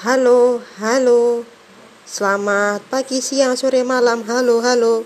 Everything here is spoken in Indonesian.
Halo, halo. Selamat pagi, siang, sore, malam. Halo, halo.